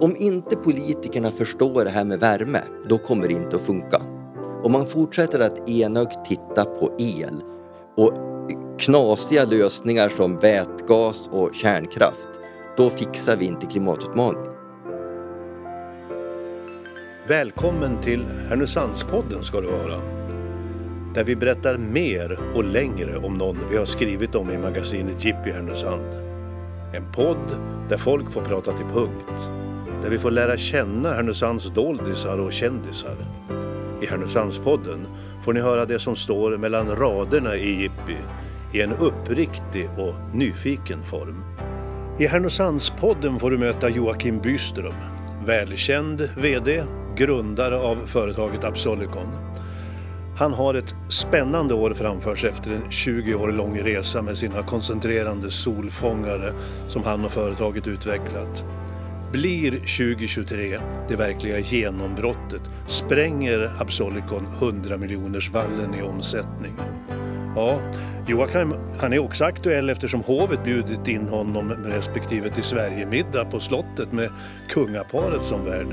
Om inte politikerna förstår det här med värme, då kommer det inte att funka. Om man fortsätter att enögt titta på el och knasiga lösningar som vätgas och kärnkraft, då fixar vi inte klimatutmaningen. Välkommen till Härnösandspodden ska du vara. Där vi berättar mer och längre om någon vi har skrivit om i magasinet Jippi Härnösand. En podd där folk får prata till punkt. Där vi får lära känna Härnösands doldisar och kändisar. I Härnösandspodden får ni höra det som står mellan raderna i Jippi i en uppriktig och nyfiken form. I Härnösandspodden får du möta Joakim Byström, välkänd VD, grundare av företaget Absolicon. Han har ett spännande år framför sig efter en 20 år lång resa med sina koncentrerande solfångare som han och företaget utvecklat. Blir 2023 det verkliga genombrottet spränger Absolicon 100 miljoners vallen i omsättning. Ja, Joakim han är också aktuell eftersom hovet bjudit in honom respektive till Sverigemiddag på slottet med kungaparet som värd.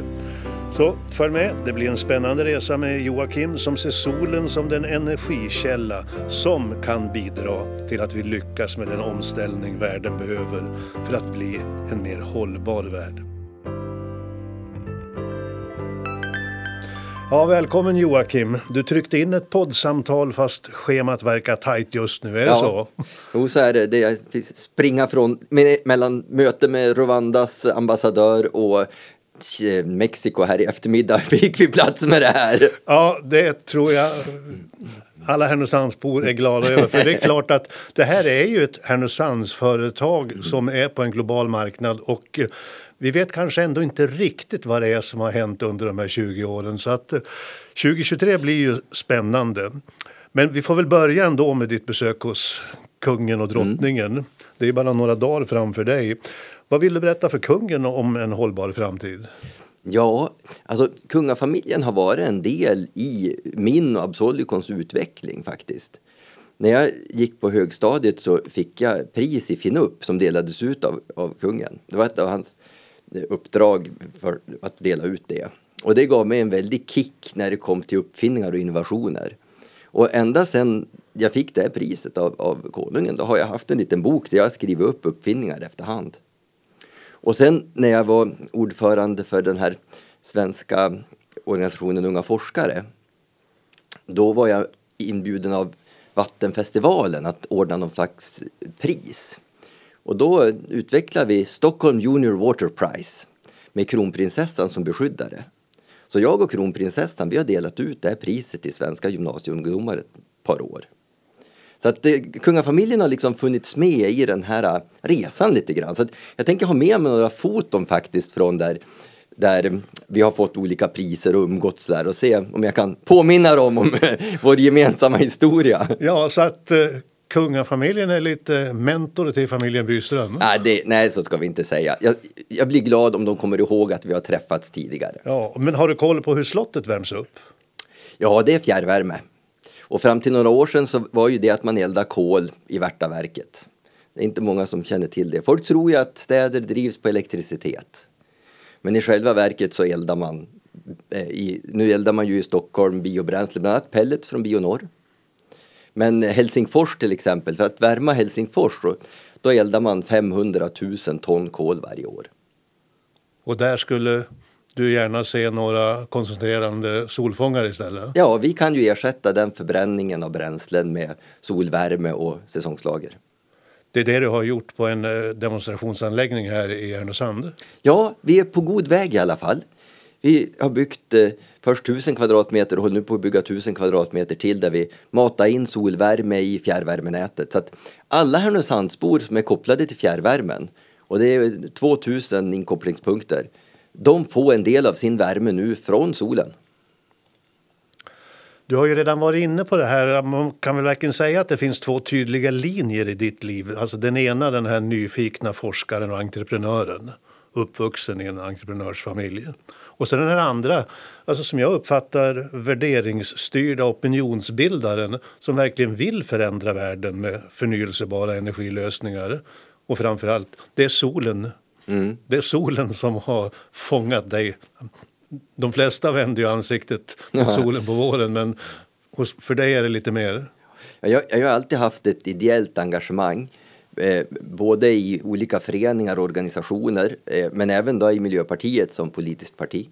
Så följ med, det blir en spännande resa med Joakim som ser solen som den energikälla som kan bidra till att vi lyckas med den omställning världen behöver för att bli en mer hållbar värld. Ja, välkommen Joakim. Du tryckte in ett poddsamtal fast schemat verkar tajt just nu, är det Ja. så? Jo, så är det. vi springa från, me- mellan möte med Rwandas ambassadör och eh, Mexiko här i eftermiddag fick vi plats med det här. Ja, det tror jag alla Härnösandsbor är glada över. För det är klart att det här är ju ett Härnösandsföretag som är på en global marknad och eh, vi vet kanske ändå inte riktigt vad det är som har hänt under de här 20 åren. Så att eh, 2023 blir ju spännande. Men vi får väl börja ändå med ditt besök hos kungen och drottningen. Det är bara några dagar framför dig. Vad vill du berätta för kungen om en hållbar framtid? Ja, alltså kungafamiljen har varit en del i min och Absolicons utveckling faktiskt. När jag gick på högstadiet så fick jag pris i Finup som delades ut av, av kungen. Det var ett av hans eh, uppdrag för att dela ut det. Och det gav mig en väldig kick när det kom till uppfinningar och innovationer. Och ända sedan jag fick det här priset av, av konungen då har jag haft en liten bok där jag skrivit upp uppfinningar efterhand. Och sen när jag var ordförande för den här svenska organisationen Unga forskare. Då var jag inbjuden av Vattenfestivalen att ordna någon slags pris. Och då utvecklade vi Stockholm Junior Water Prize med kronprinsessan som beskyddare. Så jag och kronprinsessan vi har delat ut det här priset till svenska gymnasieungdomar ett par år. Så att det, kungafamiljen har liksom funnits med i den här eh, resan lite grann. Så att jag tänker ha med mig några foton faktiskt från där, där vi har fått olika priser och umgåtts där och se om jag kan påminna dem om eh, vår gemensamma historia. Ja, så att kungafamiljen är lite mentor till familjen Byström. Nej, det, nej, så ska vi inte säga. Jag, jag blir glad om de kommer ihåg att vi har träffats tidigare. Ja, men har du koll på hur slottet värms upp? Ja, det är fjärrvärme. Och fram till några år sedan så var ju det att man eldar kol i Värtaverket. Det är inte många som känner till det. Folk tror ju att städer drivs på elektricitet. Men i själva verket så eldar man, eh, i, nu eldar man ju i Stockholm biobränsle, bland annat pellets från Bionor. Men Helsingfors till exempel, för att värma Helsingfors då, eldar man 500 000 ton kol varje år. Och där skulle du gärna se några koncentrerande solfångare istället? Ja, vi kan ju ersätta den förbränningen av bränslen med solvärme och säsongslager. Det är det du har gjort på en eh, demonstrationsanläggning här i Härnösand? Ja, vi är på god väg i alla fall. Vi har byggt eh, först 1000 kvadratmeter och håller nu på att bygga 1000 kvadratmeter till där vi matar in solvärme i fjärrvärmenätet. Så att alla Härnösandsbor som är kopplade till fjärrvärmen och det är 2000 inkopplingspunkter. De får en del av sin värme nu från solen. Du har ju redan varit inne på det här. Man kan väl verkligen säga att det finns två tydliga linjer i ditt liv. Alltså den ena den här nyfikna forskaren och entreprenören. Uppvuxen i en entreprenörsfamilj. Och sen den här andra, alltså som jag uppfattar värderingsstyrda opinionsbildaren som verkligen vill förändra världen med förnyelsebara energilösningar. Och framförallt, det är solen Mm. Det är solen som har fångat dig. De flesta vänder ju ansiktet mot solen på våren men för dig är det lite mer? Jag, jag har alltid haft ett ideellt engagemang. Eh, både i olika föreningar och organisationer eh, men även då i Miljöpartiet som politiskt parti.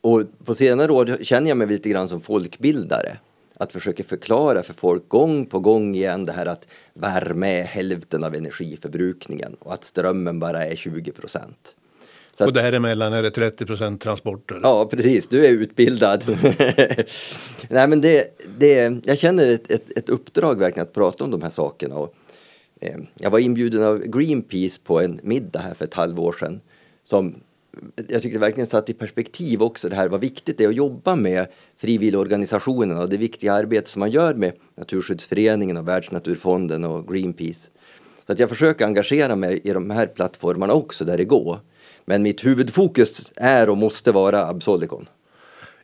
Och på senare år känner jag mig lite grann som folkbildare. Att försöka förklara för folk gång på gång igen det här att värme är hälften av energiförbrukningen och att strömmen bara är 20 procent. och däremellan är det 30 procent transporter? Ja, precis. Du är utbildad. Nej, men det, det, jag känner ett, ett, ett, uppdrag verkligen att prata om de här sakerna. Och, Eh, jag var inbjuden av Greenpeace på en middag här för ett halvår sedan som jag tyckte verkligen satt i perspektiv också det här vad viktigt det är att jobba med frivilligorganisationerna och det viktiga arbete som man gör med Naturskyddsföreningen och Världsnaturfonden och Greenpeace. Så att jag försöker engagera mig i de här plattformarna också där det går. Men mitt huvudfokus är och måste vara Absolicon.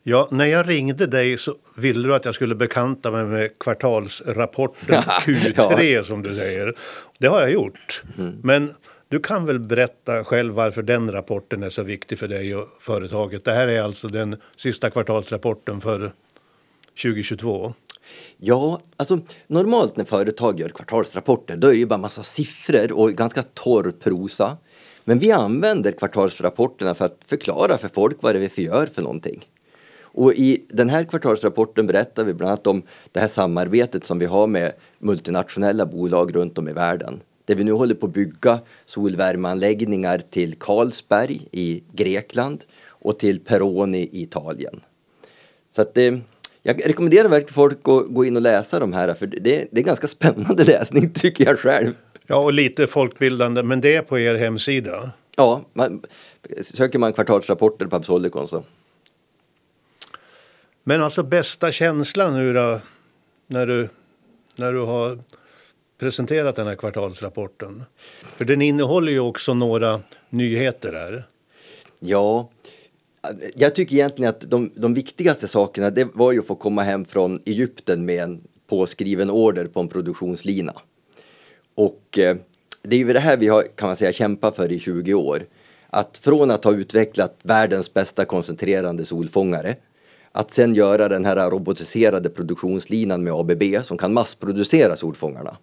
Ja, när jag ringde dig så ville du att jag skulle bekanta mig med kvartalsrapporten Q3 ja. som du säger. Det har jag gjort. Mm. Men du kan väl berätta själv varför den rapporten är så viktig för dig och företaget. Det här är alltså den sista kvartalsrapporten för 2022. Ja, alltså normalt när företag gör kvartalsrapporter då är det ju bara massa siffror och ganska torr prosa. Men vi använder kvartalsrapporterna för att förklara för folk vad det är vi gör för någonting. Och i den här kvartalsrapporten berättar vi bland annat om det här samarbetet som vi har med multinationella bolag runt om i världen där vi nu håller på att bygga solvärmeanläggningar till Carlsberg i Grekland och till Peroni i Italien. Så att, eh, jag rekommenderar verkligen folk att gå in och läsa de här för det, det är ganska spännande läsning tycker jag själv. Ja, och lite folkbildande, men det är på er hemsida? Ja, man, söker man kvartalsrapporter på Absolicon så. Men alltså bästa känslan nu då, när du, när du har presenterat den här kvartalsrapporten? För den innehåller ju också några nyheter där. Ja, jag tycker egentligen att de, de viktigaste sakerna det var ju att få komma hem från Egypten med en påskriven order på en produktionslina. Och eh, det är ju det här vi har kan man säga kämpat för i 20 år. Att från att ha utvecklat världens bästa koncentrerande solfångare att sen göra den här robotiserade produktionslinan med ABB som kan massproducera solfångarna.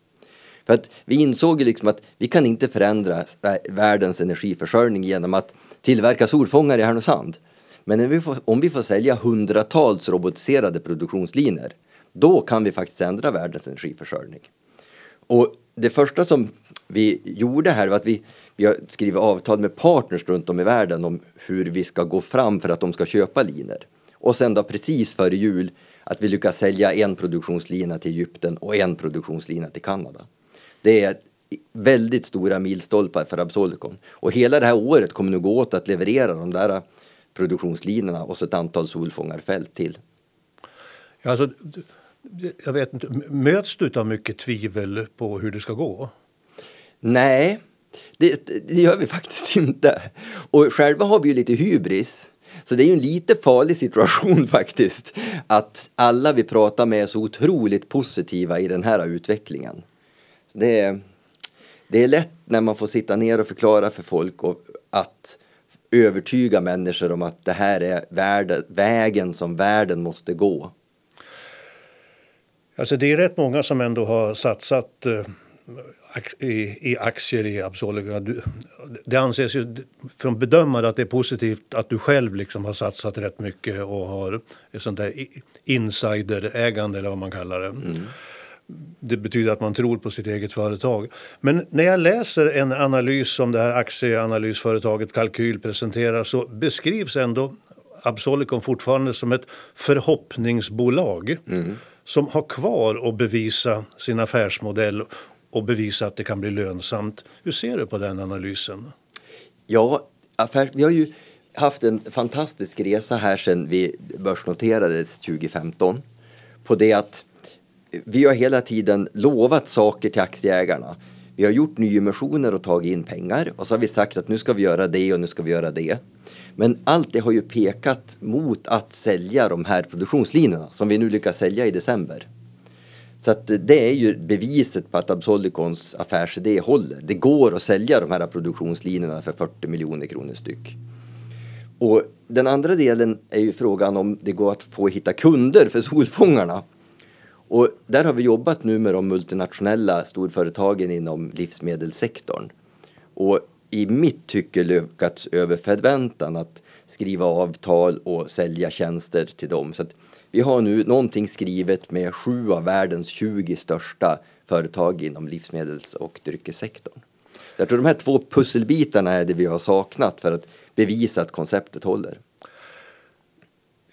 För att vi insåg ju liksom att vi kan inte förändra världens energiförsörjning genom att tillverka solfångare i Härnösand. Men vi får, om vi får sälja hundratals robotiserade produktionslinor då kan vi faktiskt ändra världens energiförsörjning. Och det första som vi gjorde här var att vi, vi har skrivit avtal med partners runt om i världen om hur vi ska gå fram för att de ska köpa linor. Och sen då precis före jul att vi lyckas sälja en produktionslina till Egypten och en produktionslina till Kanada. Det är väldigt stora milstolpar för Absolicon. Och hela det här året kommer nu gå åt att leverera de där produktionslinorna och så ett antal solfångarfält till. Alltså, jag vet inte, möts du av mycket tvivel på hur det ska gå? Nej, det, det, gör vi faktiskt inte. Och själva har vi ju lite hybris. Så det är ju en lite farlig situation faktiskt. Att alla vi pratar med är så otroligt positiva i den här utvecklingen. Det är, det är lätt när man får sitta ner och förklara för folk och att övertyga människor om att det här är värde, vägen som världen måste gå. Alltså det är rätt många som ändå har satsat eh, i, i, aktier i Absolica. Det anses ju från bedömare att det är positivt att du själv liksom har satsat rätt mycket och har ett sånt där insiderägande eller vad man kallar det. Mm det betyder att man tror på sitt eget företag. Men när jag läser en analys som det här aktieanalysföretaget Kalkyl presenterar så beskrivs ändå Absolicon fortfarande som ett förhoppningsbolag mm. som har kvar att bevisa sin affärsmodell och bevisa att det kan bli lönsamt. Hur ser du på den analysen? Ja, affär, vi har ju haft en fantastisk resa här sedan vi börsnoterades 2015 på det att vi har hela tiden lovat saker till aktieägarna. Vi har gjort nyemissioner och tagit in pengar och så har vi sagt att nu ska vi göra det och nu ska vi göra det. Men allt det har ju pekat mot att sälja de här produktionslinjerna som vi nu lyckas sälja i december. Så att det är ju beviset på att Absolicons affärsidé håller. Det går att sälja de här produktionslinjerna för 40 miljoner kronor styck. Och den andra delen är ju frågan om det går att få hitta kunder för solfångarna. Och där har vi jobbat nu med de multinationella storföretagen inom livsmedelssektorn. Och i mitt tycke lyckats över förväntan att skriva avtal och sälja tjänster till dem. Så vi har nu någonting skrivet med sju av världens 20 största företag inom livsmedels och dryckessektorn. Jag tror de här två pusselbitarna är det vi har saknat för att bevisa att konceptet håller.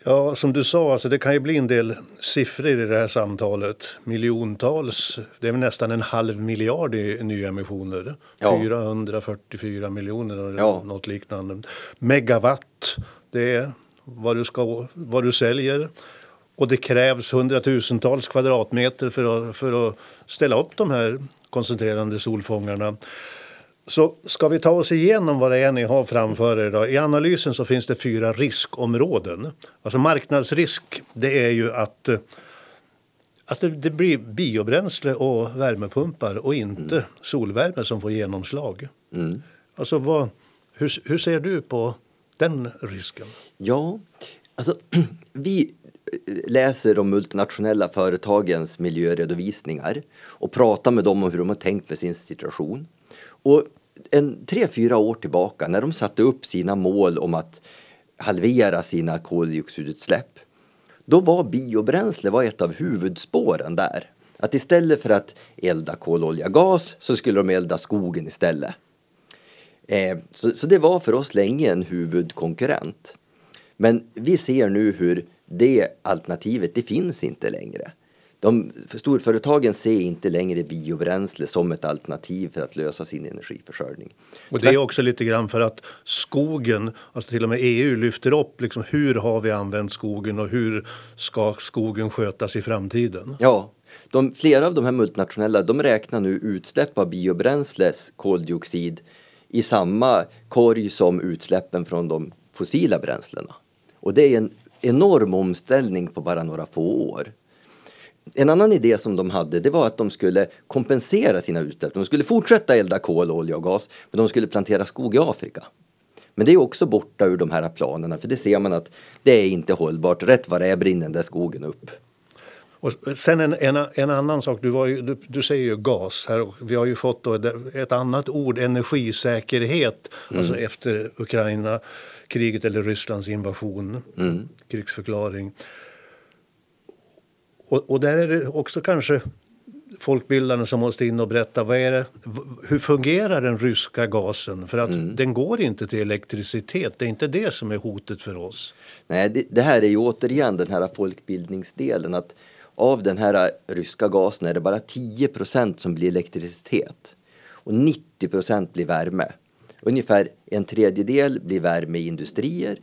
Ja, som du sa, alltså det kan ju bli en del siffror i det här samtalet. Miljontals, det är nästan en halv miljard i nyemissioner. Ja. 444 miljoner eller ja. något liknande. Megawatt, det är vad du, ska, vad du säljer. Och det krävs hundratusentals kvadratmeter för att, för att ställa upp de här koncentrerande solfångarna. Så ska vi ta oss igenom vad det är ni har framför er då? I analysen så finns det fyra riskområden. Alltså marknadsrisk, det är ju att att det, det blir biobränsle och värmepumpar och inte mm. solvärme som får genomslag. Mm. Alltså vad, hur, hur ser du på den risken? Ja, alltså vi läser de multinationella företagens miljöredovisningar och pratar med dem om hur de har tänkt med sin situation. Och en tre, fyra år tillbaka när de satte upp sina mål om att halvera sina koldioxidutsläpp. Då var biobränsle var ett av huvudspåren där. Att istället för att elda kol, olja, gas så skulle de elda skogen istället. Eh, så, så det var för oss länge en huvudkonkurrent. Men vi ser nu hur det alternativet, det finns inte längre de, storföretagen ser inte längre biobränsle som ett alternativ för att lösa sin energiförsörjning. Och det är också lite grann för att skogen, alltså till och med EU lyfter upp liksom hur har vi använt skogen och hur ska skogen skötas i framtiden? Ja, de, flera av de här multinationella de räknar nu utsläpp av biobränsles koldioxid i samma korg som utsläppen från de fossila bränslena. Och det är en enorm omställning på bara några få år. En annan idé som de hade det var att de skulle kompensera sina utsläpp. De skulle fortsätta elda kol, olja och gas men de skulle plantera skog i Afrika. Men det är också borta ur de här planerna för det ser man att det är inte hållbart. Rätt vad det är brinner den skogen upp. Och sen en, en, en annan sak, du, ju, du, du, säger ju gas här och vi har ju fått ett annat ord, energisäkerhet, mm. alltså efter Ukraina kriget eller Rysslands invasion, mm. krigsförklaring. Och, och, där är det också kanske folkbildarna som måste in och berätta vad är det, hur fungerar den ryska gasen? För att mm. den går inte till elektricitet. Det är inte det som är hotet för oss. Nej, det, det här är ju återigen den här folkbildningsdelen. att Av den här ryska gasen är det bara 10% som blir elektricitet och 90% blir värme. Ungefär en tredjedel blir värme i industrier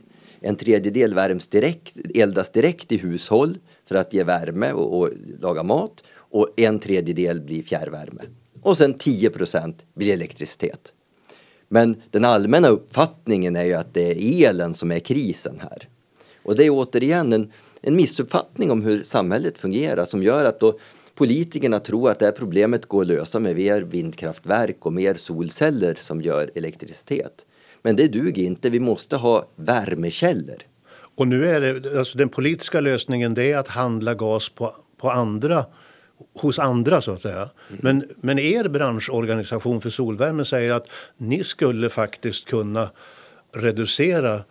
en tredjedel värms direkt, eldas direkt i hushåll för att ge värme och, och laga mat. Och en tredjedel blir fjärrvärme. Och sen 10% blir elektricitet. Men den allmänna uppfattningen är ju att det är elen som är krisen här. Och det är återigen en, en missuppfattning om hur samhället fungerar som gör att då politikerna tror att det här problemet går att lösa med mer vindkraftverk och mer solceller som gör elektricitet. Men det duger inte. Vi måste ha värmekällor. Och nu är det, alltså den politiska lösningen det är att handla gas på, på andra hos andra så att säga. Mm. Men, men er branschorganisation för solvärme säger att ni skulle faktiskt kunna reducera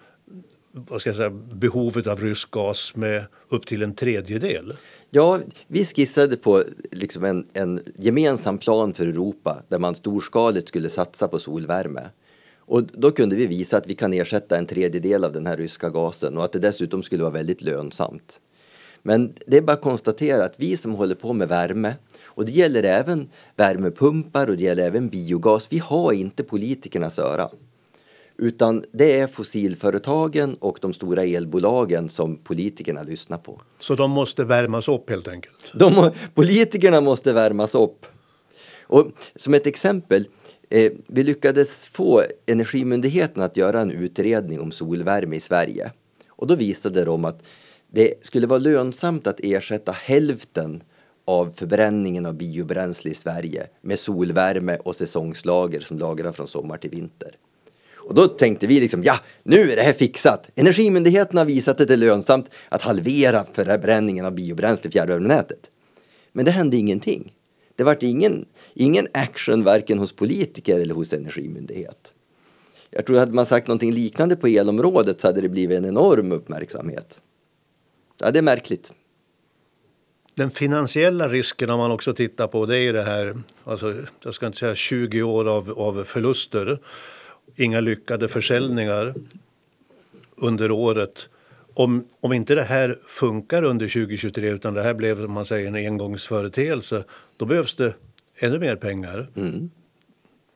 vad ska jag säga, behovet av rysk gas med upp till en tredjedel. Ja, vi skissade på liksom en, en gemensam plan för Europa där man storskaligt skulle satsa på solvärme. Och då kunde vi visa att vi kan ersätta en tredjedel av den här ryska gasen och att det dessutom skulle vara väldigt lönsamt. Men det är bara att konstatera att vi som håller på med värme och det gäller även värmepumpar och det gäller även biogas. Vi har inte politikernas öra. Utan det är fossilföretagen och de stora elbolagen som politikerna lyssnar på. Så de måste värmas upp helt enkelt? De, politikerna måste värmas upp. Och som ett exempel, Eh, vi lyckades få Energimyndigheten att göra en utredning om solvärme i Sverige. Och då visade de att det skulle vara lönsamt att ersätta hälften av förbränningen av biobränsle i Sverige med solvärme och säsongslager som lagrar från sommar till vinter. Och då tänkte vi liksom, ja, nu är det här fixat. Energimyndigheten har visat att det är lönsamt att halvera förbränningen av biobränsle i fjärrvärmenätet. Men det hände ingenting. Det vart ingen, ingen action varken hos politiker eller hos Energimyndighet. Jag tror att hade man sagt någonting liknande på elområdet så hade det blivit en enorm uppmärksamhet. Ja, det är märkligt. Den finansiella risken om man också tittar på det är ju det här, alltså, jag ska inte säga 20 år av, av förluster, inga lyckade försäljningar under året. Om, om inte det här funkar under 2023 utan det här blev man säger, en engångsföreteelse, då behövs det ännu mer pengar. Mm.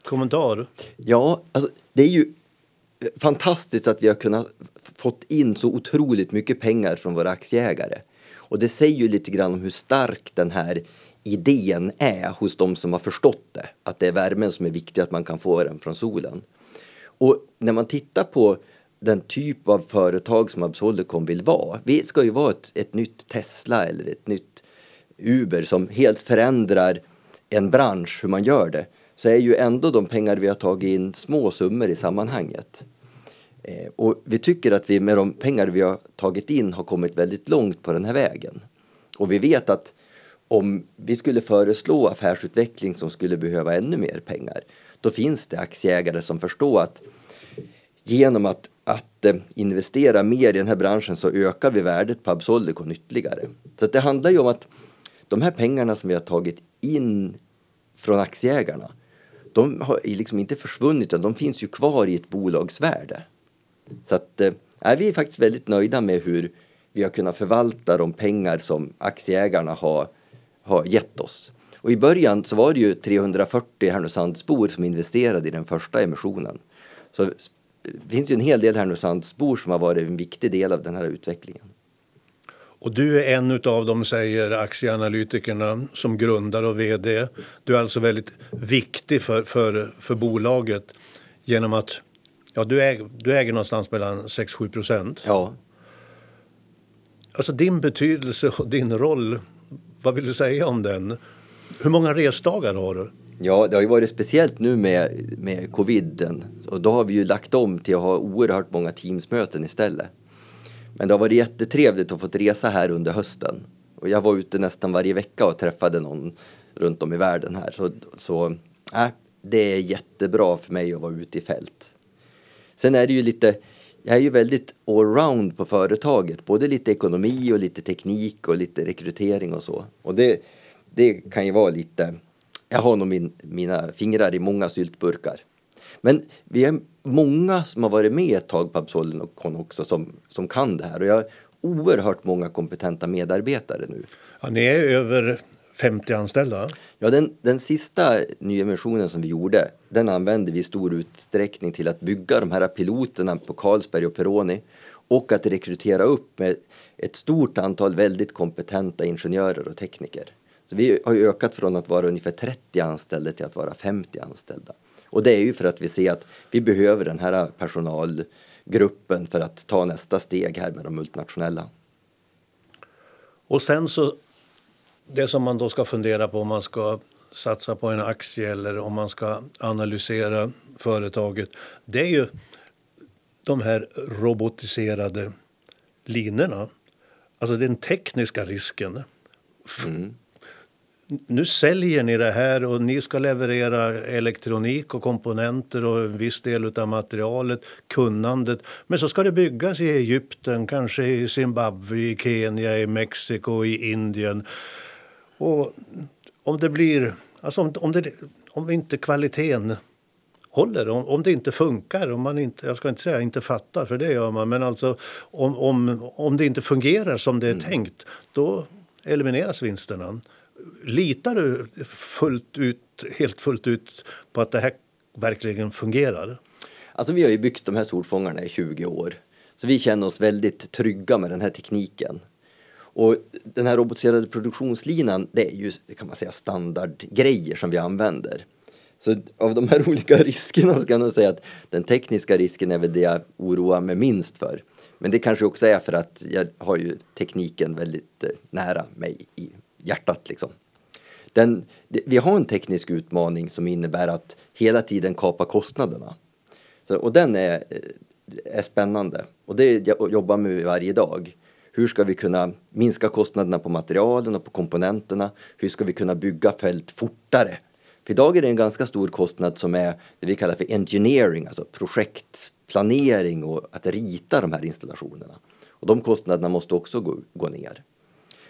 Kommentar? Ja, alltså, det är ju fantastiskt att vi har kunnat fått in så otroligt mycket pengar från våra aktieägare. Och det säger ju lite grann om hur stark den här idén är hos de som har förstått det. Att det är värmen som är viktig, att man kan få den från solen. Och när man tittar på den typ av företag som Absolicom vill vara. Vi ska ju vara ett, ett nytt Tesla eller ett nytt Uber som helt förändrar en bransch, hur man gör det. Så är ju ändå de pengar vi har tagit in små summor i sammanhanget. Eh, och vi tycker att vi med de pengar vi har tagit in har kommit väldigt långt på den här vägen. Och vi vet att om vi skulle föreslå affärsutveckling som skulle behöva ännu mer pengar, då finns det aktieägare som förstår att genom att, att eh, investera mer i den här branschen så ökar vi värdet på Absolicon ytterligare. Så det handlar ju om att de här pengarna som vi har tagit in från aktieägarna, de har liksom inte försvunnit utan de finns ju kvar i ett bolagsvärde. Så att, eh, är vi är faktiskt väldigt nöjda med hur vi har kunnat förvalta de pengar som aktieägarna har, har gett oss. Och i början så var det ju 340 Härnösandsbor som investerade i den första emissionen. Så det finns ju en hel del Härnösandsbor som har varit en viktig del av den här utvecklingen. Och du är en av dem, säger aktieanalytikerna, som grundare och vd. Du är alltså väldigt viktig för, för, för bolaget genom att ja, du, äger, du äger någonstans mellan 6-7 procent. Ja. Alltså din betydelse och din roll, vad vill du säga om den? Hur många resdagar har du? Ja, det har ju varit speciellt nu med, med coviden. Och då har vi ju lagt om till att ha oerhört många teamsmöten istället. Men det har varit jättetrevligt att få resa här under hösten. Och jag var ute nästan varje vecka och träffade någon runt om i världen här. Så, så äh, det är jättebra för mig att vara ute i fält. Sen är det ju lite, jag är ju väldigt allround på företaget. Både lite ekonomi och lite teknik och lite rekrytering och så. Och det, det kan ju vara lite jag har nog min, mina fingrar i många syltburkar. Men vi är många som har varit med ett tag på Absolicon också som, som kan det här. Och jag har oerhört många kompetenta medarbetare nu. Ja, ni är över 50 anställda? Ja, den, den sista nyemissionen som vi gjorde, den använde vi i stor utsträckning till att bygga de här piloterna på Carlsberg och Peroni och att rekrytera upp med ett stort antal väldigt kompetenta ingenjörer och tekniker. Så vi har ju ökat från att vara ungefär 30 anställda till att vara 50 anställda. Och det är ju för att vi ser att vi behöver den här personalgruppen för att ta nästa steg här med de multinationella. Och sen så, det som man då ska fundera på om man ska satsa på en aktie eller om man ska analysera företaget, det är ju de här robotiserade linorna. Alltså den tekniska risken. Mm nu säljer ni det här och ni ska leverera elektronik och komponenter och en viss del av materialet, kunnandet. Men så ska det byggas i Egypten, kanske i Zimbabwe, i Kenya, i Mexiko, i Indien. Och om det blir, alltså om, om, det, om inte kvaliteten håller, om, om det inte funkar, om man inte, jag ska inte säga inte fattar, för det gör man, men alltså om, om, om det inte fungerar som det är mm. tänkt, då elimineras vinsterna. Litar du fullt ut, helt fullt ut på att det här verkligen fungerar? Alltså vi har ju byggt de här solfångarna i 20 år. Så vi känner oss väldigt trygga med den här tekniken. Och den här robotiserade produktionslinan, det är ju kan man säga standardgrejer som vi använder. Så av de här olika riskerna så kan man säga att den tekniska risken är väl det jag oroar mig minst för. Men det kanske också är för att jag har ju tekniken väldigt eh, nära mig i hjärtat liksom. Den, vi har en teknisk utmaning som innebär att hela tiden kapa kostnaderna. Så, och den är, eh, är spännande och det jobbar vi med varje dag. Hur ska vi kunna minska kostnaderna på materialen och på komponenterna? Hur ska vi kunna bygga fält fortare? För idag är det en ganska stor kostnad som är det vi kallar för engineering, alltså projektplanering och att rita de här installationerna. Och de kostnaderna måste också gå, gå ner.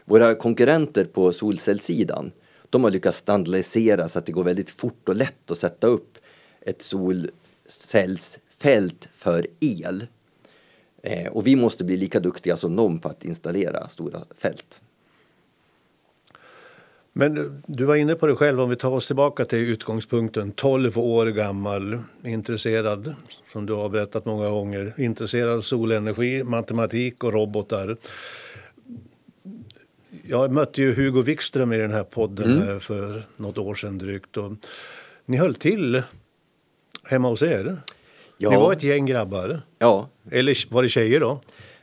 Våra konkurrenter på solcellssidan, de har lyckats standardisera så att det går väldigt fort och lätt att sätta upp ett solcellsfält för el. Eh, och vi måste bli lika duktiga som dem på att installera stora fält. Men du var inne på det själv, om vi tar oss tillbaka till utgångspunkten. 12 år gammal, intresserad, som du har berättat många gånger, intresserad av solenergi, matematik och robotar. Jag mötte ju Hugo Wikström i den här podden mm. för något år sedan drygt. Och ni höll till hemma hos er. Ja. Ni var ett gäng grabbar. Ja. Eller var det tjejer då?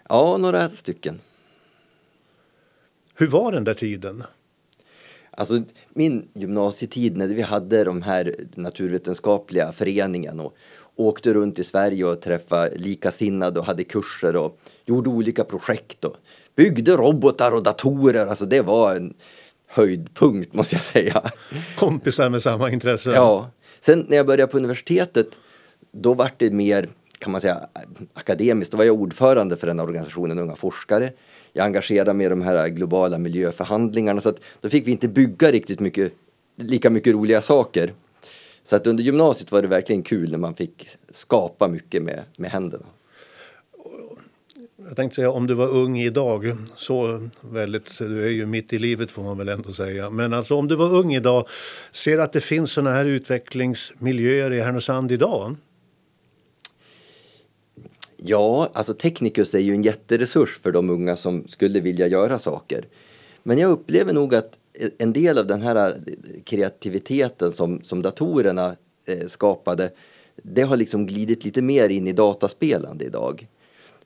Ja, några stycken. Hur var den där tiden? Alltså min gymnasietid när vi hade de här naturvetenskapliga föreningen och åkte runt i Sverige och träffade likasinnade och hade kurser och gjorde olika projekt och byggde robotar och datorer. Alltså det var en höjdpunkt måste jag säga. Kompisar med samma intresse? Ja. Sen när jag började på universitetet då var det mer kan man säga akademiskt. Då var jag ordförande för den organisationen Unga forskare. Jag engagerade mig i de här globala miljöförhandlingarna så att då fick vi inte bygga riktigt mycket, lika mycket roliga saker. Så att under gymnasiet var det verkligen kul när man fick skapa mycket med, med händerna. Jag tänkte säga om du var ung idag, så väldigt, du är ju mitt i livet får man väl ändå säga. Men alltså om du var ung idag, ser att det finns sådana här utvecklingsmiljöer i Härnösand idag? Ja, alltså Technicus är ju en jätteresurs för de unga som skulle vilja göra saker. Men jag upplever nog att en del av den här kreativiteten som, som datorerna eh, skapade, det har liksom glidit lite mer in i dataspelande idag.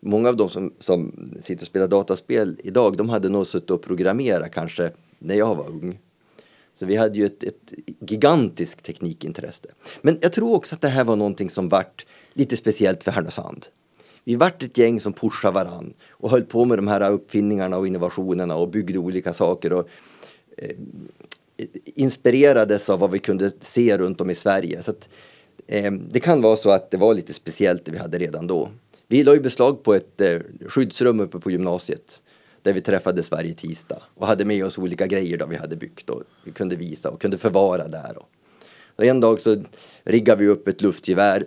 Många av de som, som sitter och spelar dataspel idag, de hade nog suttit och programmerat kanske när jag var ung. Så vi hade ju ett, ett gigantiskt teknikintresse. Men jag tror också att det här var någonting som vart lite speciellt för Härnösand vi vart ett gäng som pushade varann och höll på med de här uppfinningarna och innovationerna och byggde olika saker och eh, inspirerades av vad vi kunde se runt om i Sverige. Så att, eh, det kan vara så att det var lite speciellt det vi hade redan då. Vi la ju beslag på ett eh, skyddsrum uppe på gymnasiet där vi träffades varje tisdag och hade med oss olika grejer då vi hade byggt och vi kunde visa och kunde förvara där. Och, en dag så riggade vi upp ett luftgevär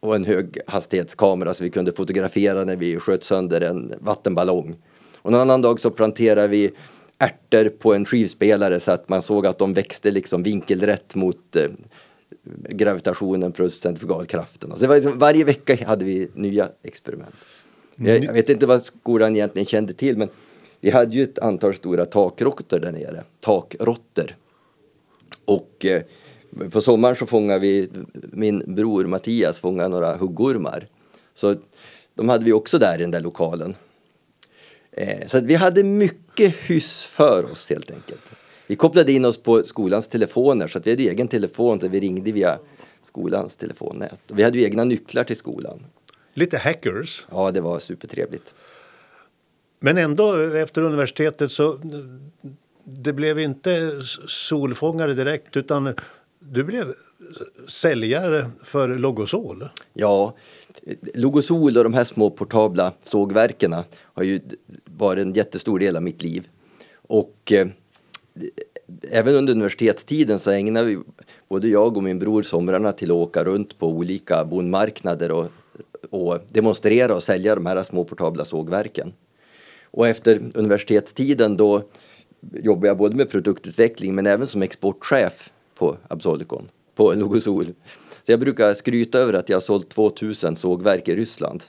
och en höghastighetskamera så vi kunde fotografera när vi sköt sönder en vattenballong. Och en annan dag så planterade vi ärtor på en skivspelare så att man såg att de växte liksom vinkelrätt mot eh, gravitationen plus centrifugalkraften. Så det var liksom, varje vecka hade vi nya experiment. Jag, jag, vet inte vad skolan egentligen kände till men vi hade ju ett antal stora takråttor där nere, takråttor. Och eh, på sommaren så fångade vi, min bror Mattias fångade några huggormar. Så de hade vi också där i den där lokalen. Eh, så vi hade mycket hyss för oss helt enkelt. Vi kopplade in oss på skolans telefoner så att vi hade egen telefon där vi ringde via skolans telefonnät. Vi hade ju egna nycklar till skolan. Lite hackers. Ja, det var supertrevligt. Men ändå efter universitetet så det blev inte solfångare direkt utan du blev säljare för Logosol. Ja, Logosol och de här små portabla sågverken har ju varit en jättestor del av mitt liv. Och eh, även under universitetstiden så ägnade vi, både jag och min bror, somrarna till att åka runt på olika bondmarknader och, och demonstrera och sälja de här små portabla sågverken. Och efter universitetstiden då jobbade jag både med produktutveckling men även som exportchef på Absolicon, på Logosol. Så jag brukar skryta över att jag har sålt 2000 sågverk i Ryssland.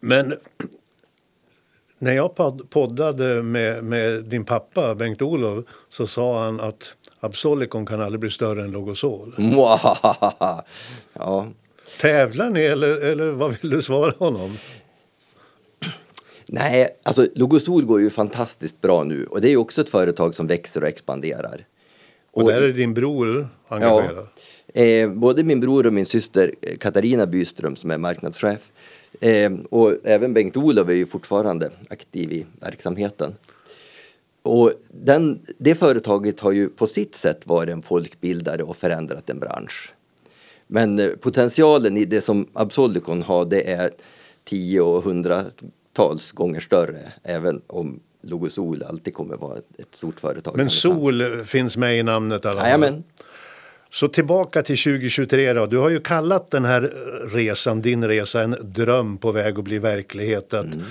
Men när jag poddade med, med din pappa Bengt-Olof så sa han att Absolicon kan aldrig bli större än Logosol. ja. Tävlar ni eller, eller vad vill du svara honom? Nej, alltså Logosol går ju fantastiskt bra nu och det är ju också ett företag som växer och expanderar. Och, och där är din bror engagerad? Ja, eh, både min bror och min syster Katarina Byström som är marknadschef eh, och även Bengt-Olof är ju fortfarande aktiv i verksamheten. Och den, det företaget har ju på sitt sätt varit en folkbildare och förändrat en bransch. Men eh, potentialen i det som Absolicon har det är tio och hundratals gånger större även om Logosol alltid kommer vara ett stort företag. Men Sol finns med i namnet alla Jajamän. Så tillbaka till 2023 då. Du har ju kallat den här resan, din resa, en dröm på väg att bli verklighet. Att mm.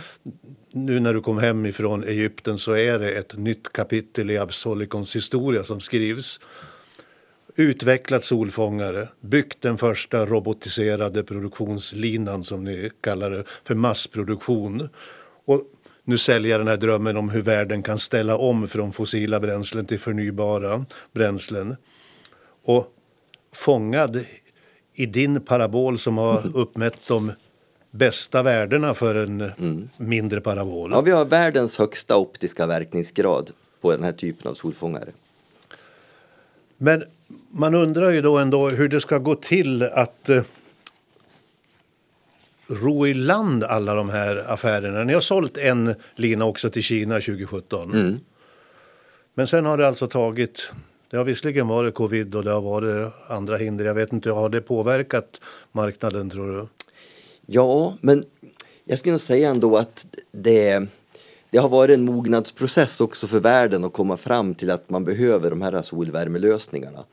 Nu när du kom hem ifrån Egypten så är det ett nytt kapitel i Absolicons historia som skrivs. Utvecklat solfångare, byggt den första robotiserade produktionslinan som ni kallar det för massproduktion. Och nu säljer den här drömmen om hur världen kan ställa om från fossila bränslen till förnybara bränslen. Och fångad i din parabol som har uppmätt de bästa värdena för en mm. mindre parabol. Ja, vi har världens högsta optiska verkningsgrad på den här typen av solfångare. Men man undrar ju då ändå hur det ska gå till att eh, ro i land alla de här affärerna. Ni har sålt en lina också till Kina 2017. Mm. Men sen har det alltså tagit det har visserligen varit covid och det har varit andra hinder. Jag vet inte, har det påverkat marknaden tror du? Ja, men jag skulle säga ändå att det, det har varit en mognadsprocess också för världen att komma fram till att man behöver de här solvärmelösningarna.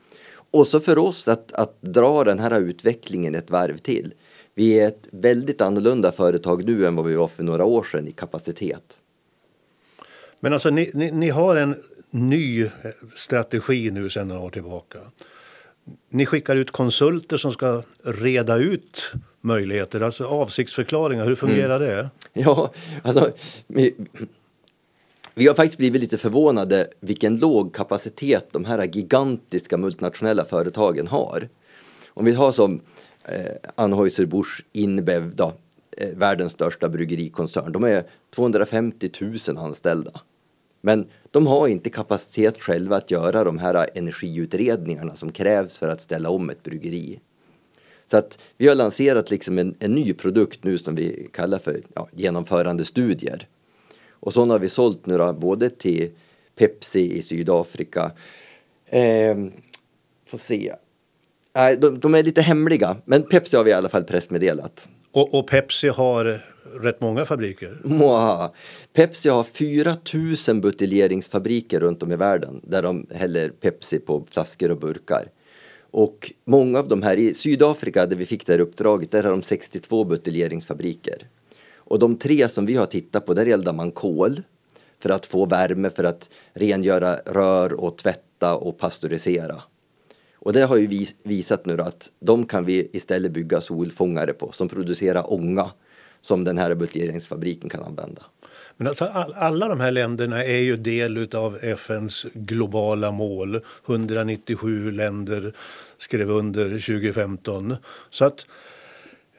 Och så för oss att, att dra den här utvecklingen ett varv till. Vi är ett väldigt annorlunda företag nu än vad vi var för några år sedan i kapacitet. Men alltså ni, ni, ni har en ny eh, strategi nu sedan några år tillbaka. Ni skickar ut konsulter som ska reda ut möjligheter, alltså avsiktsförklaringar. Hur fungerar mm. det? Ja, alltså vi, vi har faktiskt blivit lite förvånade vilken låg kapacitet de här gigantiska multinationella företagen har. Om vi har som eh, Anheuser-Busch InBev, då, eh, världens största bryggerikoncern. De är 250 000 anställda. Men de har inte kapacitet själva att göra de här energiutredningarna som krävs för att ställa om ett bryggeri. Så att vi har lanserat liksom en, en ny produkt nu som vi kallar för ja, genomförandestudier. Och sådana har vi sålt nu då, både till Pepsi i Sydafrika. Eh, får se. Nej, de, de, är lite hemliga, men Pepsi har vi i alla fall pressmeddelat. Och, och Pepsi har rätt många fabriker. Mwah. Pepsi har 4000 buteljeringsfabriker runt om i världen där de häller Pepsi på flaskor och burkar. Och många av de här, i Sydafrika där vi fick det här uppdraget, där har de 62 buteljeringsfabriker. Och de tre som vi har tittat på, där eldar man kol för att få värme, för att rengöra rör och tvätta och pastörisera. Och det har ju visat nu att de kan vi istället bygga solfångare på som producerar ånga som den här buteljeringsfabriken kan använda. Men alltså all, alla de här länderna är ju del av FNs globala mål. 197 länder skrev under 2015. Så att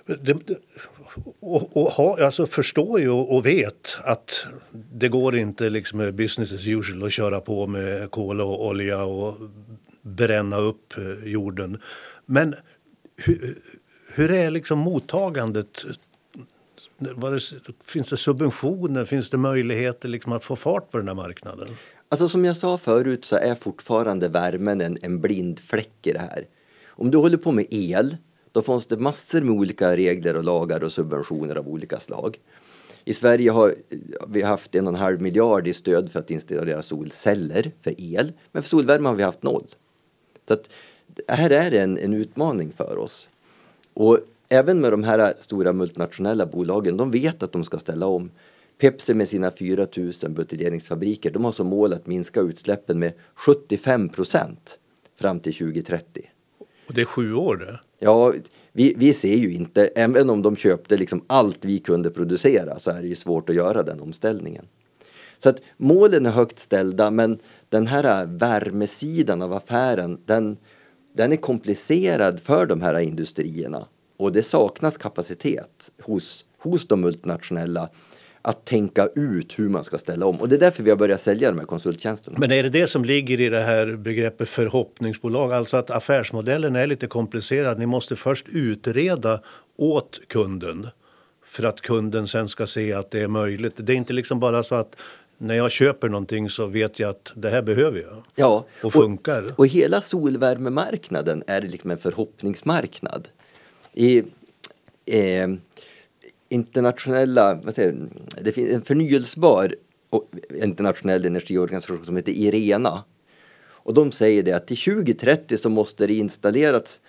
det, och, och ha, alltså förstår ju och vet att det går inte liksom business as usual att köra på med kol och olja och bränna upp eh, jorden. Men hur, hur är liksom mottagandet det, finns det subventioner? Finns det möjligheter liksom att få fart på den här marknaden? Alltså som jag sa förut så är fortfarande värmen en, en blind fläck i det här. Om du håller på med el, då finns det massor med olika regler och lagar och subventioner av olika slag. I Sverige har vi haft en och en halv miljard i stöd för att installera solceller för el, men för solvärme har vi haft noll. Så att här är det en, en utmaning för oss. Och även med de här stora multinationella bolagen, de vet att de ska ställa om. Pepsi med sina 4 000 buteljeringsfabriker, de har som mål att minska utsläppen med 75 procent fram till 2030. Och det är sju år det? Ja, vi, vi ser ju inte, även om de köpte liksom allt vi kunde producera så är det ju svårt att göra den omställningen. Så att målen är högt ställda men den här värmesidan av affären den, den är komplicerad för de här industrierna och det saknas kapacitet hos, hos de multinationella att tänka ut hur man ska ställa om. Och det är därför vi har börjat sälja de här konsulttjänsterna. Men är det det som ligger i det här begreppet förhoppningsbolag? Alltså att affärsmodellen är lite komplicerad. Ni måste först utreda åt kunden för att kunden sen ska se att det är möjligt. Det är inte liksom bara så att när jag köper någonting så vet jag att det här behöver jag. Ja, och funkar. Och, och hela solvärmemarknaden är liksom en förhoppningsmarknad. I eh, internationella, vad säger, det finns en förnyelsebar internationell energiorganisation som heter IRENA. Och de säger det att till 2030 så måste det installeras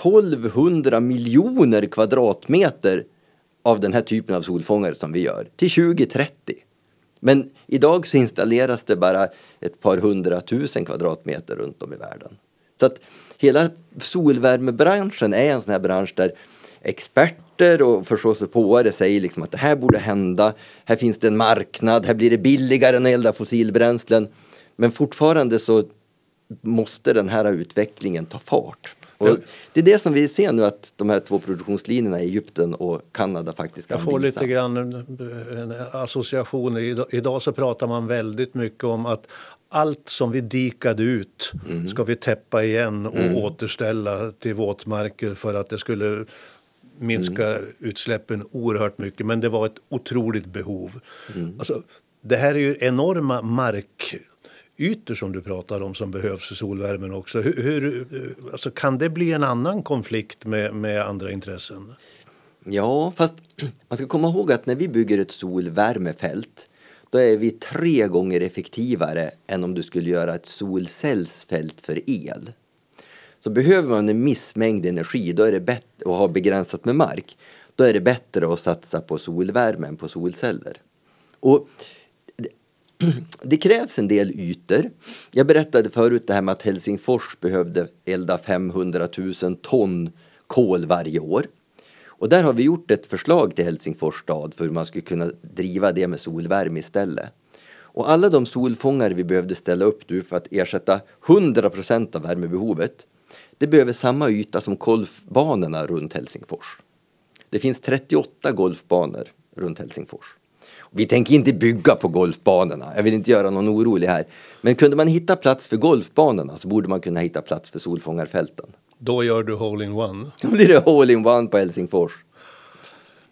1200 miljoner kvadratmeter av den här typen av solfångare som vi gör till 2030. Men idag så installeras det bara ett par hundratusen kvadratmeter runt om i världen. Så att hela solvärmebranschen är en sån här bransch där experter och förståsigpåare säger liksom att det här borde hända. Här finns det en marknad, här blir det billigare än att elda fossilbränslen. Men fortfarande så måste den här utvecklingen ta fart. Och det är det som vi ser nu att de här två produktionslinjerna i Egypten och Kanada faktiskt kan Jag får visa. lite grann en, en association. Idag, idag så pratar man väldigt mycket om att allt som vi dikade ut Mm. ska vi täppa igen och återställa till våtmarker för att det skulle minska Mm. utsläppen oerhört mycket. Men det var ett otroligt behov. Mm. Alltså, det här är ju enorma markytor som du pratar om som behövs för solvärmen också. Hur, hur, alltså, kan det bli en annan konflikt med, med andra intressen? Ja, fast man ska komma ihåg att när vi bygger ett solvärmefält då är vi tre gånger effektivare än om du skulle göra ett solcellsfält för el. Så behöver man en missmängd energi då är det bättre, och har begränsat med mark, då är det bättre att satsa på solvärme än på solceller. Och det, det krävs en del ytor. Jag berättade förut det här med att Helsingfors behövde elda 500 000 ton kol varje år. Och där har vi gjort ett förslag till Helsingfors stad för hur man skulle kunna driva det med solvärme istället. Och alla de solfångare vi behövde ställa upp nu för att ersätta 100% av värmebehovet, det behöver samma yta som golfbanorna runt Helsingfors. Det finns 38 golfbanor runt Helsingfors. Vi tänker inte bygga på golfbanorna, jag vill inte göra någon orolig här. Men kunde man hitta plats för golfbanorna så borde man kunna hitta plats för solfångarfälten. Då gör du hole-in-one. Då blir det all-in-one på Helsingfors.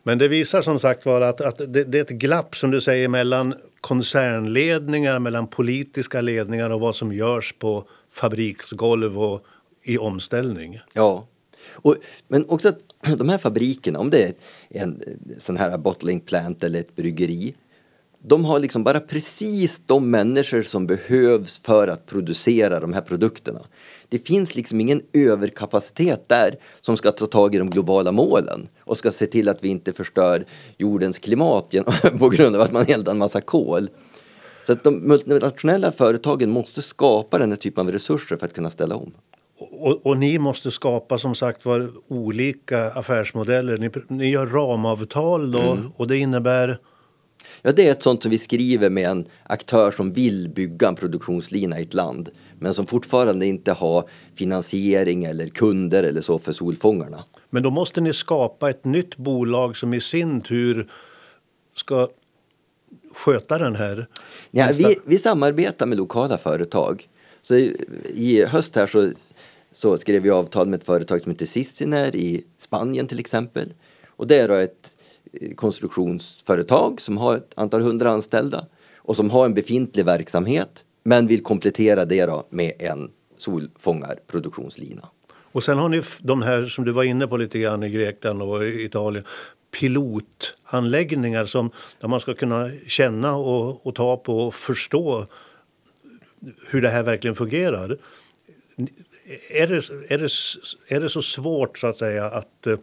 Men det visar som sagt var att, att det, det är ett glapp som du säger mellan koncernledningar, mellan politiska ledningar och vad som görs på fabriksgolv och i omställning. Ja. Och, men också att de här fabrikerna, om det är en sån här bottling plant eller ett bryggeri, de har liksom bara precis de människor som behövs för att producera de här produkterna. Det finns liksom ingen överkapacitet där som ska ta tag i de globala målen och ska se till att vi inte förstör jordens klimat genom, på grund av att man eldar en massa kol. Så att de multinationella företagen måste skapa den här typen av resurser för att kunna ställa om. Och, och ni måste skapa som sagt var olika affärsmodeller. Ni, ni gör ramavtal då och det innebär Ja, det är ett sånt som vi skriver med en aktör som vill bygga en produktionslina i ett land men som fortfarande inte har finansiering eller kunder eller så för solfångarna. Men då måste ni skapa ett nytt bolag som i sin tur ska sköta den här. Ja, vi, vi samarbetar med lokala företag. Så i, i höst här så, så skrev vi avtal med ett företag som heter Sissiner i Spanien till exempel. Och det är då ett konstruktionsföretag som har ett antal hundra anställda och som har en befintlig verksamhet men vill komplettera det då med en solfångarproduktionslina. Och sen har ni de här som du var inne på lite grann i Grekland och Italien. Pilotanläggningar som, där man ska kunna känna och, och ta på och förstå hur det här verkligen fungerar. Är det, är det, är det så svårt så att säga att eh,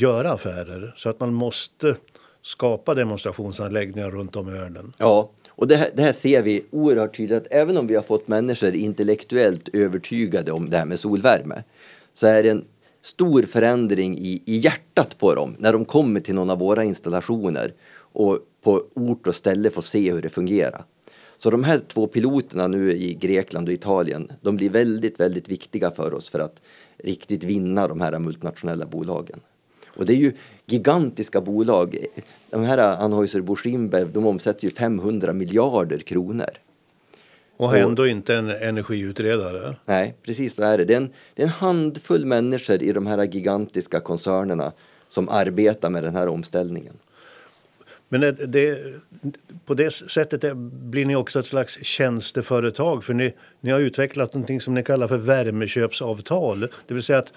göra affärer så att man måste skapa demonstrationsanläggningar runt om i världen? Ja, och det här, det här ser vi oerhört tydligt att även om vi har fått människor intellektuellt övertygade om det här med solvärme så är det en stor förändring i, i hjärtat på dem när de kommer till någon av våra installationer och på ort och ställe får se hur det fungerar. Så de här två piloterna nu i Grekland och Italien, de blir väldigt, väldigt viktiga för oss för att riktigt vinna de här multinationella bolagen. Och det är ju gigantiska bolag. De här Anheuser-Busch InBev, de omsätter ju 500 miljarder kronor. Och har ändå inte en energiutredare. Nej, precis så är det. Det är, en, det är en handfull människor i de här gigantiska koncernerna som arbetar med den här omställningen. Men det, det, på det sättet blir ni också ett slags tjänsteföretag för ni, ni har utvecklat någonting som ni kallar för värmeköpsavtal. Det vill säga att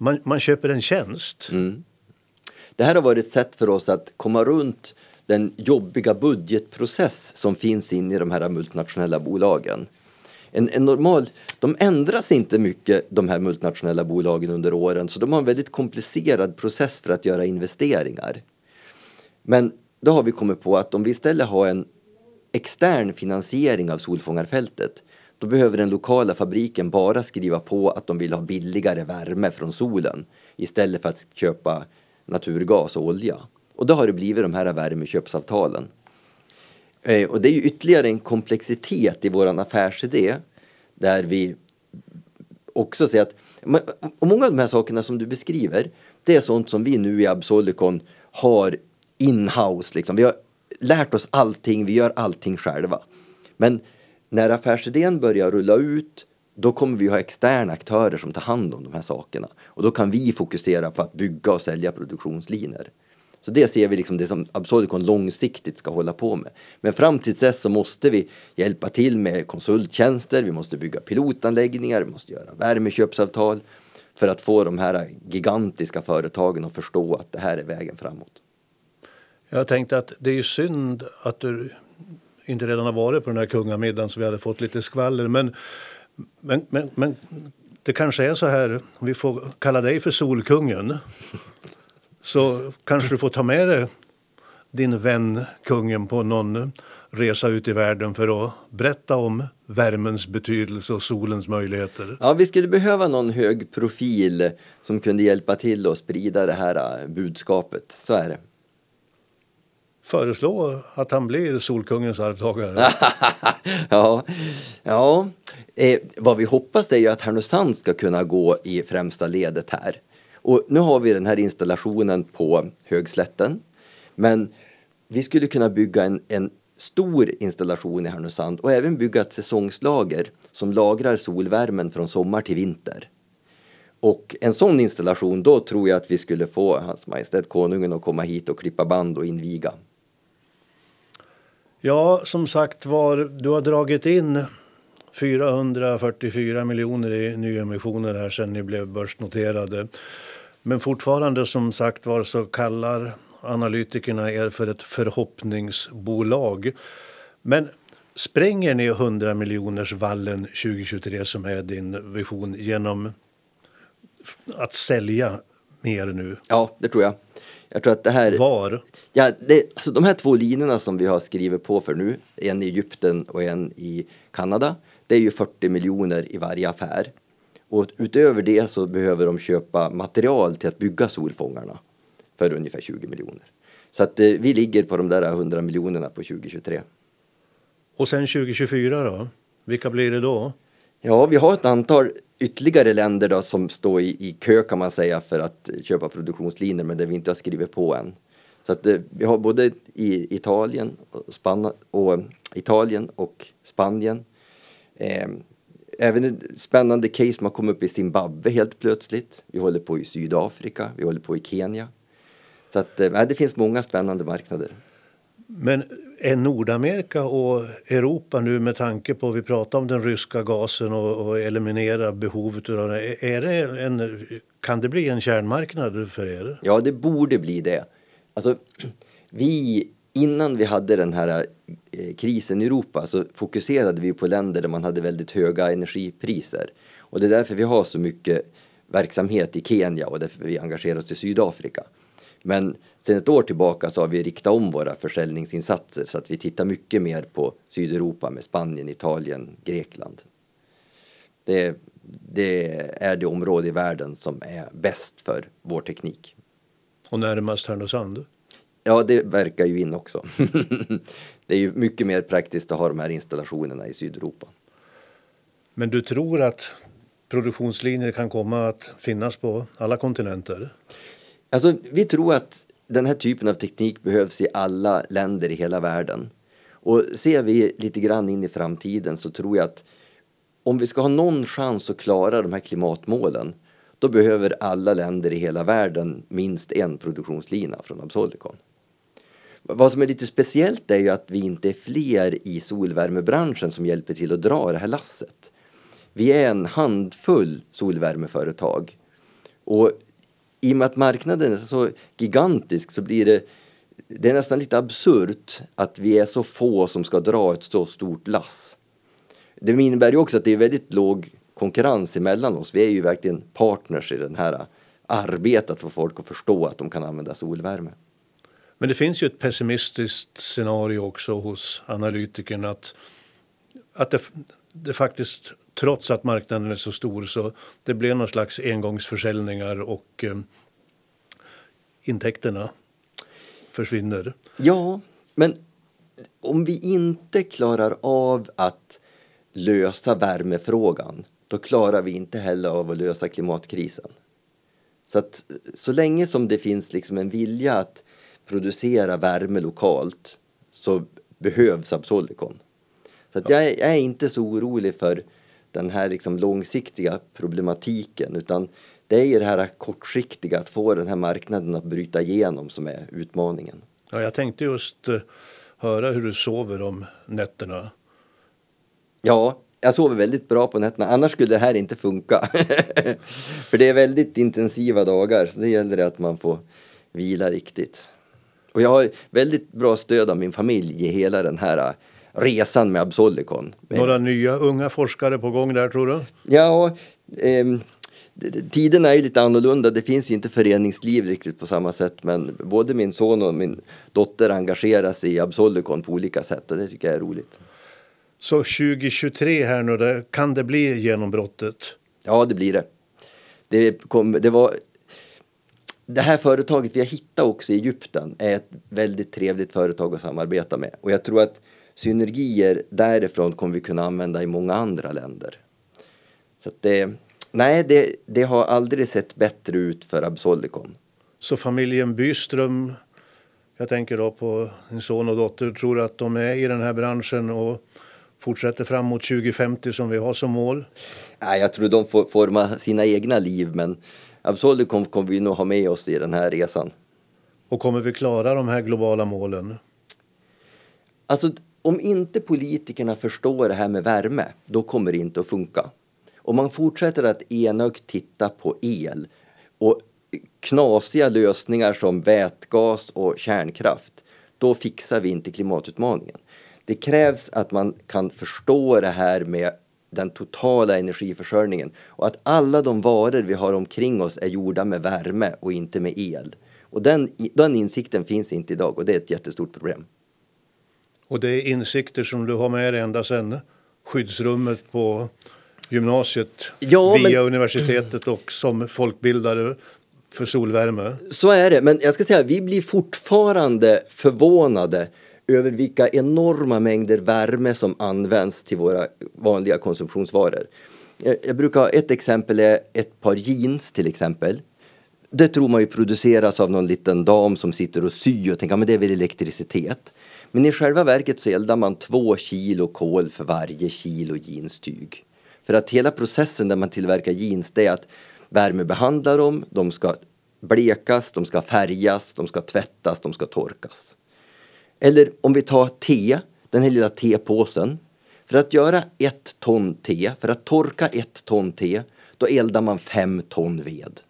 man, man köper en tjänst. Mm. Det här har varit ett sätt för oss att komma runt den jobbiga budgetprocess som finns in i de här multinationella bolagen. En, en, normal, de ändras inte mycket de här multinationella bolagen under åren så de har en väldigt komplicerad process för att göra investeringar. Men då har vi kommit på att om vi istället har en extern finansiering av solfångarfältet då behöver den lokala fabriken bara skriva på att de vill ha billigare värme från solen istället för att köpa naturgas och olja. Och då har det blivit de här värmeköpsavtalen. Eh, och det är ju ytterligare en komplexitet i vår affärsidé där vi också ser att och många av de här sakerna som du beskriver det är sånt som vi nu i Absolicon har in-house. Liksom. Vi har lärt oss allting, vi gör allting själva. Men när affärsidén börjar rulla ut då kommer vi ha externa aktörer som tar hand om de här sakerna. Och då kan vi fokusera på att bygga och sälja produktionslinjer. Så det ser vi liksom det som Absolicon långsiktigt ska hålla på med. Men fram till dess så måste vi hjälpa till med konsulttjänster, vi måste bygga pilotanläggningar, vi måste göra värmeköpsavtal för att få de här gigantiska företagen att förstå att det här är vägen framåt. Jag tänkte att det är synd att du inte redan har varit på den här kungamiddagen så vi hade fått lite skvaller. Men, men, men, men det kanske är så här, vi får kalla dig för Solkungen. Så kanske du får ta med dig din vän kungen på någon resa ut i världen för att berätta om värmens betydelse och solens möjligheter. Ja, vi skulle behöva någon hög profil som kunde hjälpa till att sprida det här eh, budskapet. Så är det föreslå att han blir Solkungens arvtagare. ja, ja. Eh, vad vi hoppas är ju att Härnösand ska kunna gå i främsta ledet här. Och nu har vi den här installationen på Högslätten. Men vi skulle kunna bygga en, en stor installation i Härnösand och även bygga ett säsongslager som lagrar solvärmen från sommar till vinter. Och en sån installation, då tror jag att vi skulle få Hans Majestät Konungen att komma hit och klippa band och inviga. Ja, som sagt var, du har dragit in 444 miljoner i nyemissioner här sedan ni blev börsnoterade. Men fortfarande som sagt var så kallar analytikerna er för ett förhoppningsbolag. Men spränger ni 100 miljoners vallen 2023 som är din vision genom att sälja mer nu? Ja, det tror jag. Jag tror att det här... Var? Ja, det, alltså de här två linjerna som vi har skrivit på för nu, en i Egypten och en i Kanada, det är ju 40 miljoner i varje affär. Och utöver det så behöver de köpa material till att bygga solfångarna för ungefär 20 miljoner. Så att eh, vi ligger på de där 100 miljonerna på 2023. Och sen 2024 då? Vilka blir det då? Ja, vi har ett antal ytterligare länder då som står i, i kö kan man säga för att köpa produktionslinjer men där vi inte har skrivit på än. Så att eh, vi har både i Italien och, Spanna, och Italien och Spanien. Eh, även ett spännande case som har kommit upp i Zimbabwe helt plötsligt. Vi håller på i Sydafrika, vi håller på i Kenya. Så att eh, det finns många spännande marknader. Men är Nordamerika och Europa nu med tanke på, vi pratar om den ryska gasen och, och eliminera behovet av det. Är det en, kan det bli en kärnmarknad för er? Ja, det borde bli det. Alltså, vi, innan vi hade den här eh, krisen i Europa så fokuserade vi på länder där man hade väldigt höga energipriser. Och det är därför vi har så mycket verksamhet i Kenya och därför vi engagerar oss i Sydafrika. Men sen ett år tillbaka så har vi riktat om våra försäljningsinsatser så att vi tittar mycket mer på Sydeuropa med Spanien, Italien, Grekland. Det, det är det område i världen som är bäst för vår teknik. Och närmast Härnösand? Ja, det verkar ju in också. det är ju mycket mer praktiskt att ha de här installationerna i Sydeuropa. Men du tror att produktionslinjer kan komma att finnas på alla kontinenter? Alltså, vi tror att den här typen av teknik behövs i alla länder i hela världen. Och ser vi lite grann in i framtiden så tror jag att om vi ska ha någon chans att klara de här klimatmålen då behöver alla länder i hela världen minst en produktionslina från Absolicon. Vad som är lite speciellt är ju att vi inte är fler i solvärmebranschen som hjälper till att dra det här lasset. Vi är en handfull solvärmeföretag. Och i och med att marknaden är så gigantisk så blir det, det är nästan lite absurt att vi är så få som ska dra ett så stort lass. Det innebär ju också att det är väldigt låg konkurrens emellan oss. Vi är ju verkligen partners i den här arbetet att få folk att förstå att de kan använda solvärme. Men det finns ju ett pessimistiskt scenario också hos analytikerna att, att det, det faktiskt trots att marknaden är så stor så det blir någon slags engångsförsäljningar och eh, intäkterna försvinner. Ja, men om vi inte klarar av att lösa värmefrågan då klarar vi inte heller av att lösa klimatkrisen. Så att så länge som det finns liksom en vilja att producera värme lokalt så behövs Absolicon. Så att jag, jag, är inte så orolig för den här liksom långsiktiga problematiken utan det är ju det här kortsiktiga att få den här marknaden att bryta igenom som är utmaningen. Ja, jag tänkte just uh, höra hur du sover om nätterna. Ja, jag sover väldigt bra på nätterna, annars skulle det här inte funka. För det är väldigt intensiva dagar, så det gäller att man får vila riktigt. Och jag har väldigt bra stöd av min familj i hela den här äh, resan med Absolicon. Några nya unga forskare på gång där tror du? Ja, eh, tiderna är ju lite annorlunda. Det finns ju inte föreningsliv riktigt på samma sätt men både min son och min dotter engagerar sig i Absolicon på olika sätt och det tycker jag är roligt. Så 2023 här nu, kan det bli genombrottet? Ja, det blir det. Det, kom, det var det här företaget vi har hittat också i Egypten är ett väldigt trevligt företag att samarbeta med. Och jag tror att synergier därifrån kommer vi kunna använda i många andra länder. Så det, nej, det, det har aldrig sett bättre ut för Absolicon. Så familjen Byström, jag tänker då på din son och dotter, tror att de är i den här branschen och fortsätter fram mot 2050 som vi har som mål? Nej, jag tror de får forma sina egna liv men Absolicon kommer vi nog ha med oss i den här resan. Och kommer vi klara de här globala målen? Alltså, om inte politikerna förstår det här med värme, då kommer det inte att funka. Om man fortsätter att enögt titta på el och knasiga lösningar som vätgas och kärnkraft, då fixar vi inte klimatutmaningen. Det krävs att man kan förstå det här med den totala energiförsörjningen och att alla de varor vi har omkring oss är gjorda med värme och inte med el. Och den, den insikten finns inte idag och det är ett jättestort problem. Och det är insikter som du har med dig ända sedan skyddsrummet på gymnasiet ja, via men... universitetet och som folkbildare för solvärme. Så är det, men jag ska säga vi blir fortfarande förvånade över vilka enorma mängder värme som används till våra vanliga konsumtionsvaror. Eh, jag, brukar ha ett exempel är ett par jeans till exempel. Det tror man ju produceras av någon liten dam som sitter och syr och tänker att det är väl elektricitet. Men i själva verket så eldar man två kilo kol för varje kilo jeanstyg. För att hela processen där man tillverkar jeans det är att värmebehandla dem, de ska blekas, de ska färgas, de ska tvättas, de ska torkas. Eller om vi tar te, den här lilla tepåsen. För att göra ett ton te, för att torka ett ton te, då eldar man fem ton ved.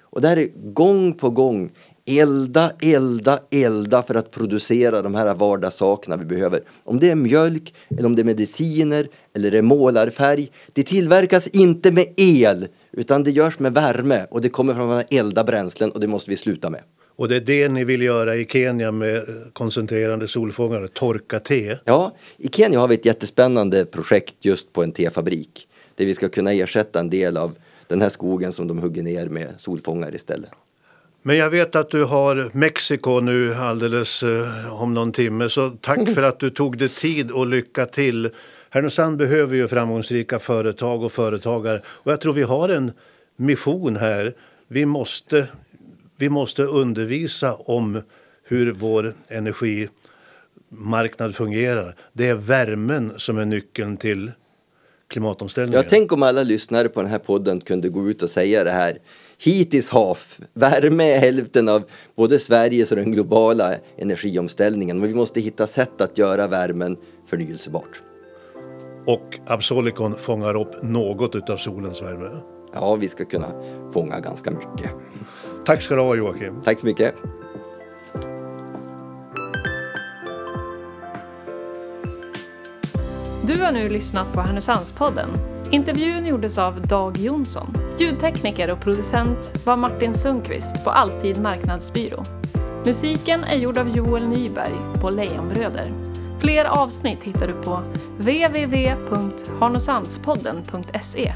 Och det här är gång på gång elda, elda, elda för att producera de här vardagssakerna vi behöver. Om det är mjölk, eller om det är mediciner, eller det är målarfärg. Det tillverkas inte med el, utan det görs med värme och det kommer från att elda bränslen och det måste vi sluta med. Och det är det ni vill göra i Kenya med koncentrerande solfångare, torka te? Ja, i Kenya har vi ett jättespännande projekt just på en tefabrik. Där vi ska kunna ersätta en del av den här skogen som de hugger ner med solfångare istället. Men jag vet att du har Mexiko nu alldeles eh, om någon timme så tack för att du tog dig tid och lycka till. Härnösand behöver ju framgångsrika företag och företagare och jag tror vi har en mission här. Vi måste vi måste undervisa om hur vår energimarknad fungerar. Det är värmen som är nyckeln till klimatomställningen. Jag tänk om alla lyssnare på den här podden kunde gå ut och säga det här. Is half. Värme är hälften av både Sveriges och den globala energiomställningen. Men vi måste hitta sätt att göra värmen förnyelsebart. Och Absolicon fångar upp något utav solens värme. Ja, vi ska kunna fånga ganska mycket. Tack ska du ha Joakim. Tack så mycket. Du har nu lyssnat på Härnösandspodden. Intervjun gjordes av Dag Jonsson. Ljudtekniker och producent var Martin Sundqvist på Alltid Marknadsbyrå. Musiken är gjord av Joel Nyberg på Lejonbröder. Fler avsnitt hittar du på www.harnosandspodden.se.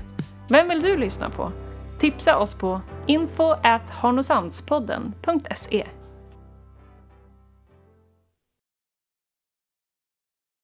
Vem vill du lyssna på? Tipsa oss på info at harnosandspodden.se